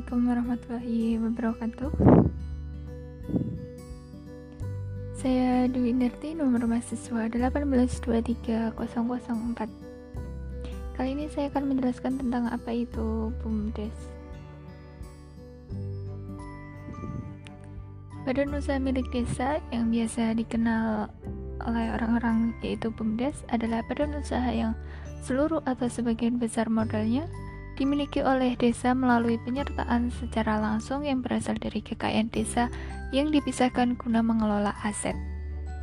Assalamualaikum warahmatullahi wabarakatuh. Saya Dwi Nerti, nomor mahasiswa 1823004 Kali ini saya akan menjelaskan tentang apa itu BUMDes. Badan Usaha Milik Desa yang biasa dikenal oleh orang-orang yaitu BUMDes adalah badan usaha yang seluruh atau sebagian besar modalnya dimiliki oleh desa melalui penyertaan secara langsung yang berasal dari kekayaan desa yang dipisahkan guna mengelola aset,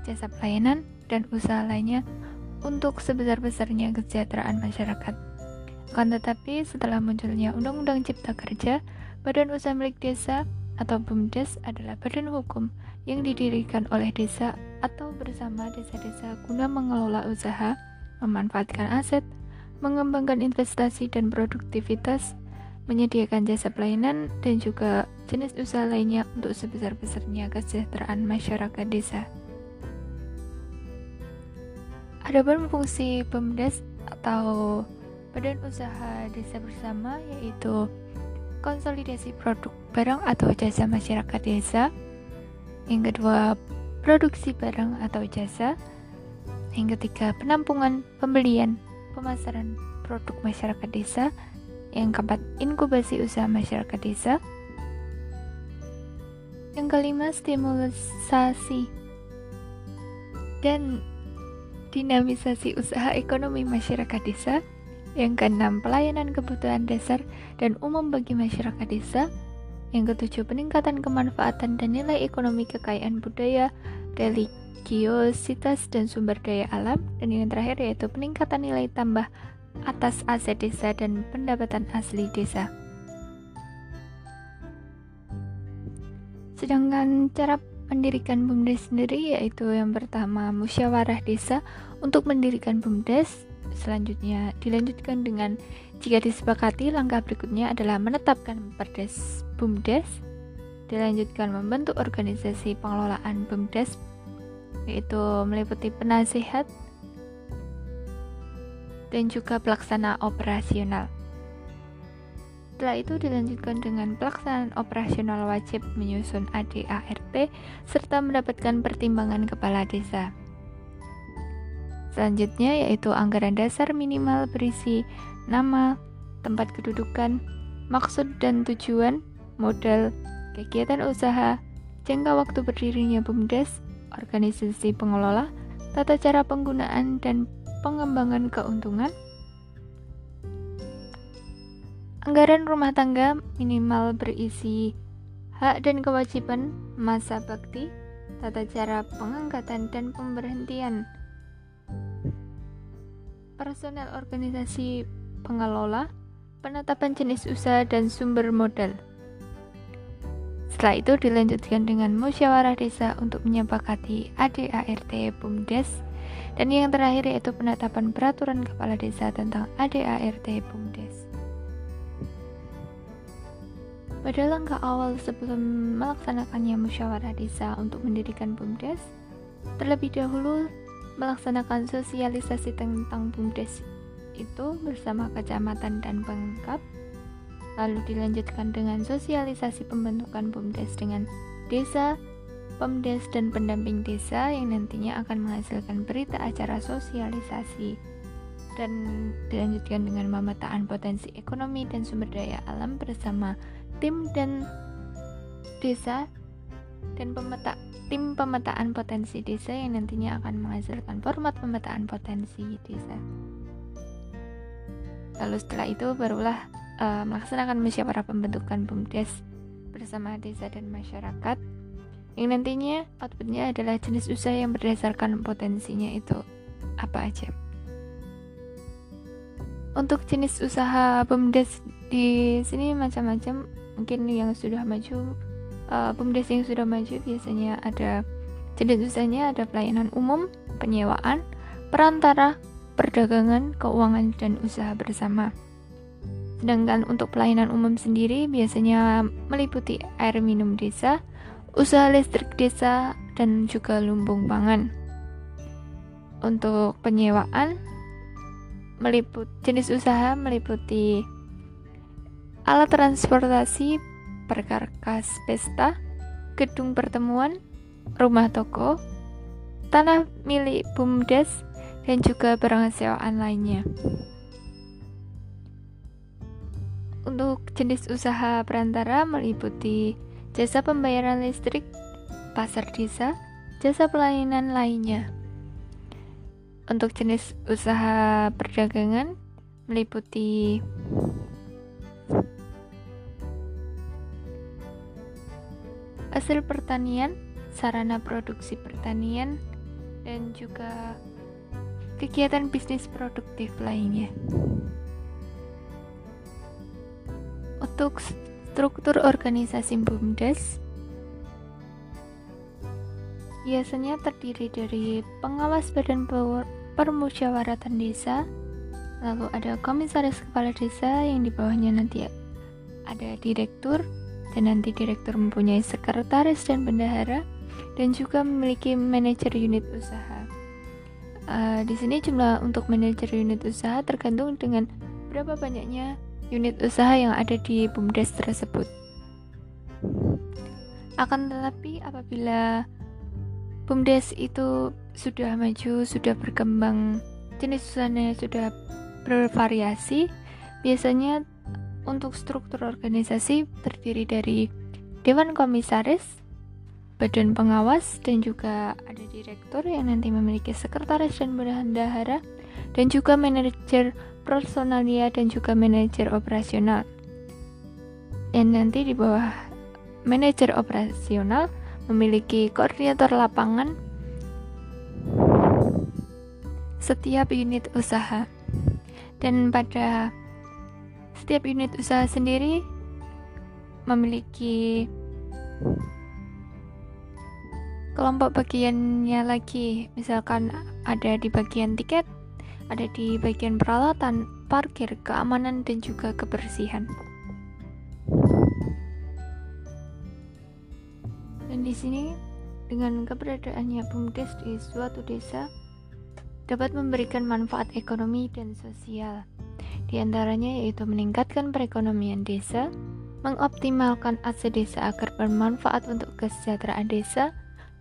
jasa pelayanan, dan usaha lainnya untuk sebesar-besarnya kesejahteraan masyarakat. Akan tetapi, setelah munculnya Undang-Undang Cipta Kerja, Badan Usaha Milik Desa atau BUMDes adalah badan hukum yang didirikan oleh desa atau bersama desa-desa guna mengelola usaha, memanfaatkan aset, mengembangkan investasi dan produktivitas, menyediakan jasa pelayanan, dan juga jenis usaha lainnya untuk sebesar-besarnya kesejahteraan masyarakat desa. Adapun fungsi BUMDes atau Badan Usaha Desa Bersama yaitu konsolidasi produk barang atau jasa masyarakat desa. Yang kedua, produksi barang atau jasa. Yang ketiga, penampungan, pembelian, pemasaran produk masyarakat desa. Yang keempat, inkubasi usaha masyarakat desa. Yang kelima, stimulasi dan dinamisasi usaha ekonomi masyarakat desa. Yang keenam, pelayanan kebutuhan dasar dan umum bagi masyarakat desa. Yang ketujuh, peningkatan kemanfaatan dan nilai ekonomi kekayaan budaya, religi, religiositas dan sumber daya alam, dan yang terakhir yaitu peningkatan nilai tambah atas aset desa dan pendapatan asli desa. Sedangkan cara mendirikan BUMDes sendiri yaitu yang pertama musyawarah desa untuk mendirikan BUMDes, selanjutnya dilanjutkan dengan jika disepakati langkah berikutnya adalah menetapkan perdes BUMDes, dilanjutkan membentuk organisasi pengelolaan BUMDes yaitu meliputi penasihat dan juga pelaksana operasional. Setelah itu dilanjutkan dengan pelaksanaan operasional wajib menyusun ADART serta mendapatkan pertimbangan kepala desa. Selanjutnya yaitu anggaran dasar minimal berisi nama, tempat kedudukan, maksud dan tujuan, modal, kegiatan usaha, jangka waktu berdirinya BUMDes, organisasi pengelola, tata cara penggunaan dan pengembangan keuntungan, anggaran rumah tangga minimal berisi hak dan kewajiban masa bakti, tata cara pengangkatan dan pemberhentian, personel organisasi pengelola, penetapan jenis usaha dan sumber modal. Setelah itu dilanjutkan dengan musyawarah desa untuk menyepakati ADART BUMDes dan yang terakhir yaitu penetapan peraturan kepala desa tentang ADART BUMDes. Pada langkah awal sebelum melaksanakannya musyawarah desa untuk mendirikan BUMDes, terlebih dahulu melaksanakan sosialisasi tentang BUMDes itu bersama kecamatan dan pengkap Lalu dilanjutkan dengan sosialisasi pembentukan BUMDes dengan desa, PEMDes, dan pendamping desa yang nantinya akan menghasilkan berita acara sosialisasi dan dilanjutkan dengan pemetaan potensi ekonomi dan sumber daya alam bersama tim dan desa dan pemeta tim pemetaan potensi desa yang nantinya akan menghasilkan format pemetaan potensi desa. Lalu setelah itu barulah uh, melaksanakan musyawarah pembentukan BUMDes bersama desa dan masyarakat yang nantinya outputnya adalah jenis usaha yang berdasarkan potensinya itu apa aja. Untuk jenis usaha BUMDes di sini macam-macam, mungkin yang sudah maju uh, BUMDes yang sudah maju biasanya ada jenis usahanya ada pelayanan umum, penyewaan, perantara, perdagangan, keuangan dan usaha bersama. Sedangkan untuk pelayanan umum sendiri biasanya meliputi air minum desa, usaha listrik desa, dan juga lumbung pangan. Untuk penyewaan, meliput jenis usaha meliputi alat transportasi, perkarkas pesta, gedung pertemuan, rumah toko, tanah milik BUMDes, dan juga barang sewaan lainnya. Untuk jenis usaha perantara meliputi jasa pembayaran listrik, pasar desa, jasa pelayanan lainnya. Untuk jenis usaha perdagangan meliputi hasil pertanian, sarana produksi pertanian, dan juga kegiatan bisnis produktif lainnya. Untuk struktur organisasi BUMDes biasanya terdiri dari pengawas badan permusyawaratan desa, lalu ada komisaris kepala desa yang di bawahnya nanti ada direktur, dan nanti direktur mempunyai sekretaris dan bendahara, dan juga memiliki manajer unit usaha. Uh, di sini jumlah untuk manajer unit usaha tergantung dengan berapa banyaknya unit usaha yang ada di BUMDes tersebut. Akan tetapi apabila BUMDes itu sudah maju, sudah berkembang, jenis usahanya sudah bervariasi, biasanya untuk struktur organisasi terdiri dari dewan komisaris, badan pengawas, dan juga ada direktur yang nanti memiliki sekretaris dan bendahara, dan juga manajer personalia dan juga manajer operasional. Dan nanti di bawah manajer operasional memiliki koordinator lapangan setiap unit usaha. Dan pada setiap unit usaha sendiri memiliki kelompok bagiannya lagi. Misalkan ada di bagian tiket, ada di bagian peralatan, parkir, keamanan, dan juga kebersihan. Dan di sini, dengan keberadaannya BUMDes di suatu desa, dapat memberikan manfaat ekonomi dan sosial. Di antaranya yaitu meningkatkan perekonomian desa, mengoptimalkan aset desa agar bermanfaat untuk kesejahteraan desa,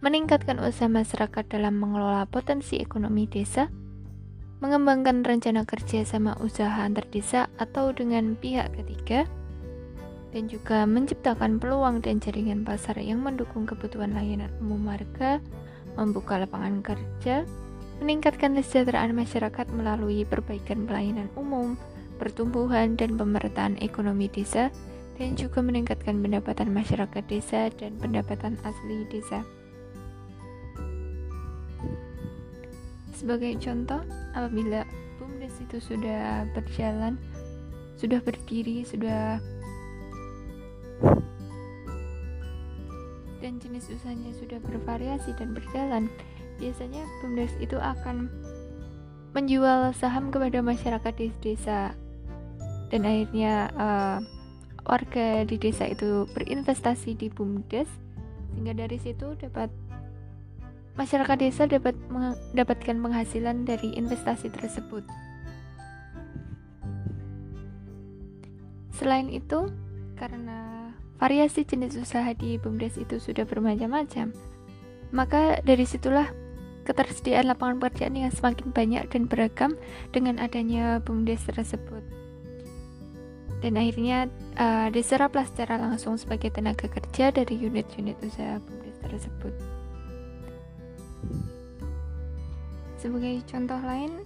meningkatkan usaha masyarakat dalam mengelola potensi ekonomi desa, mengembangkan rencana kerja sama usaha antar desa atau dengan pihak ketiga, dan juga menciptakan peluang dan jaringan pasar yang mendukung kebutuhan layanan umum warga, membuka lapangan kerja, meningkatkan kesejahteraan masyarakat melalui perbaikan pelayanan umum, pertumbuhan dan pemerataan ekonomi desa, dan juga meningkatkan pendapatan masyarakat desa dan pendapatan asli desa. Sebagai contoh, apabila BUMDes itu sudah berjalan, sudah berdiri, sudah dan jenis usahanya sudah bervariasi dan berjalan, biasanya BUMDes itu akan menjual saham kepada masyarakat di desa. Dan akhirnya uh, warga di desa itu berinvestasi di BUMDes sehingga dari situ dapat masyarakat desa dapat mendapatkan penghasilan dari investasi tersebut. Selain itu, karena variasi jenis usaha di BUMDes itu sudah bermacam-macam, maka dari situlah ketersediaan lapangan pekerjaan yang semakin banyak dan beragam dengan adanya BUMDes tersebut. Dan akhirnya uh, diseraplah secara langsung sebagai tenaga kerja dari unit-unit usaha BUMDes tersebut. Sebagai contoh lain,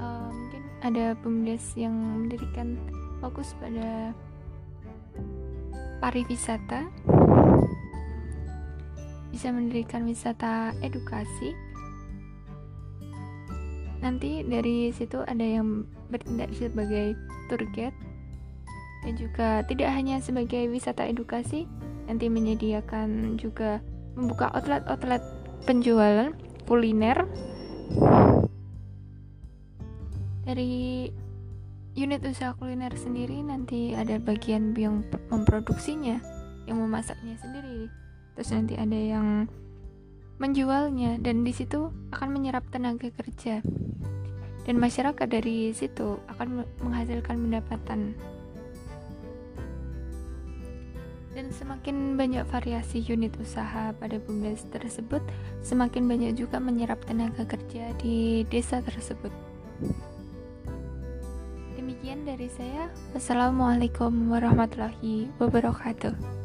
uh, mungkin ada BUMDes yang mendirikan fokus pada pariwisata, bisa mendirikan wisata edukasi. Nanti dari situ ada yang bertindak sebagai tour guide dan juga tidak hanya sebagai wisata edukasi, nanti menyediakan juga membuka outlet-outlet penjualan kuliner dari unit usaha kuliner sendiri nanti ada bagian yang memproduksinya yang memasaknya sendiri. Terus nanti ada yang menjualnya dan di situ akan menyerap tenaga kerja. Dan masyarakat dari situ akan menghasilkan pendapatan Dan semakin banyak variasi unit usaha pada BUMDes tersebut, semakin banyak juga menyerap tenaga kerja di desa tersebut. Demikian dari saya. Wassalamualaikum warahmatullahi wabarakatuh.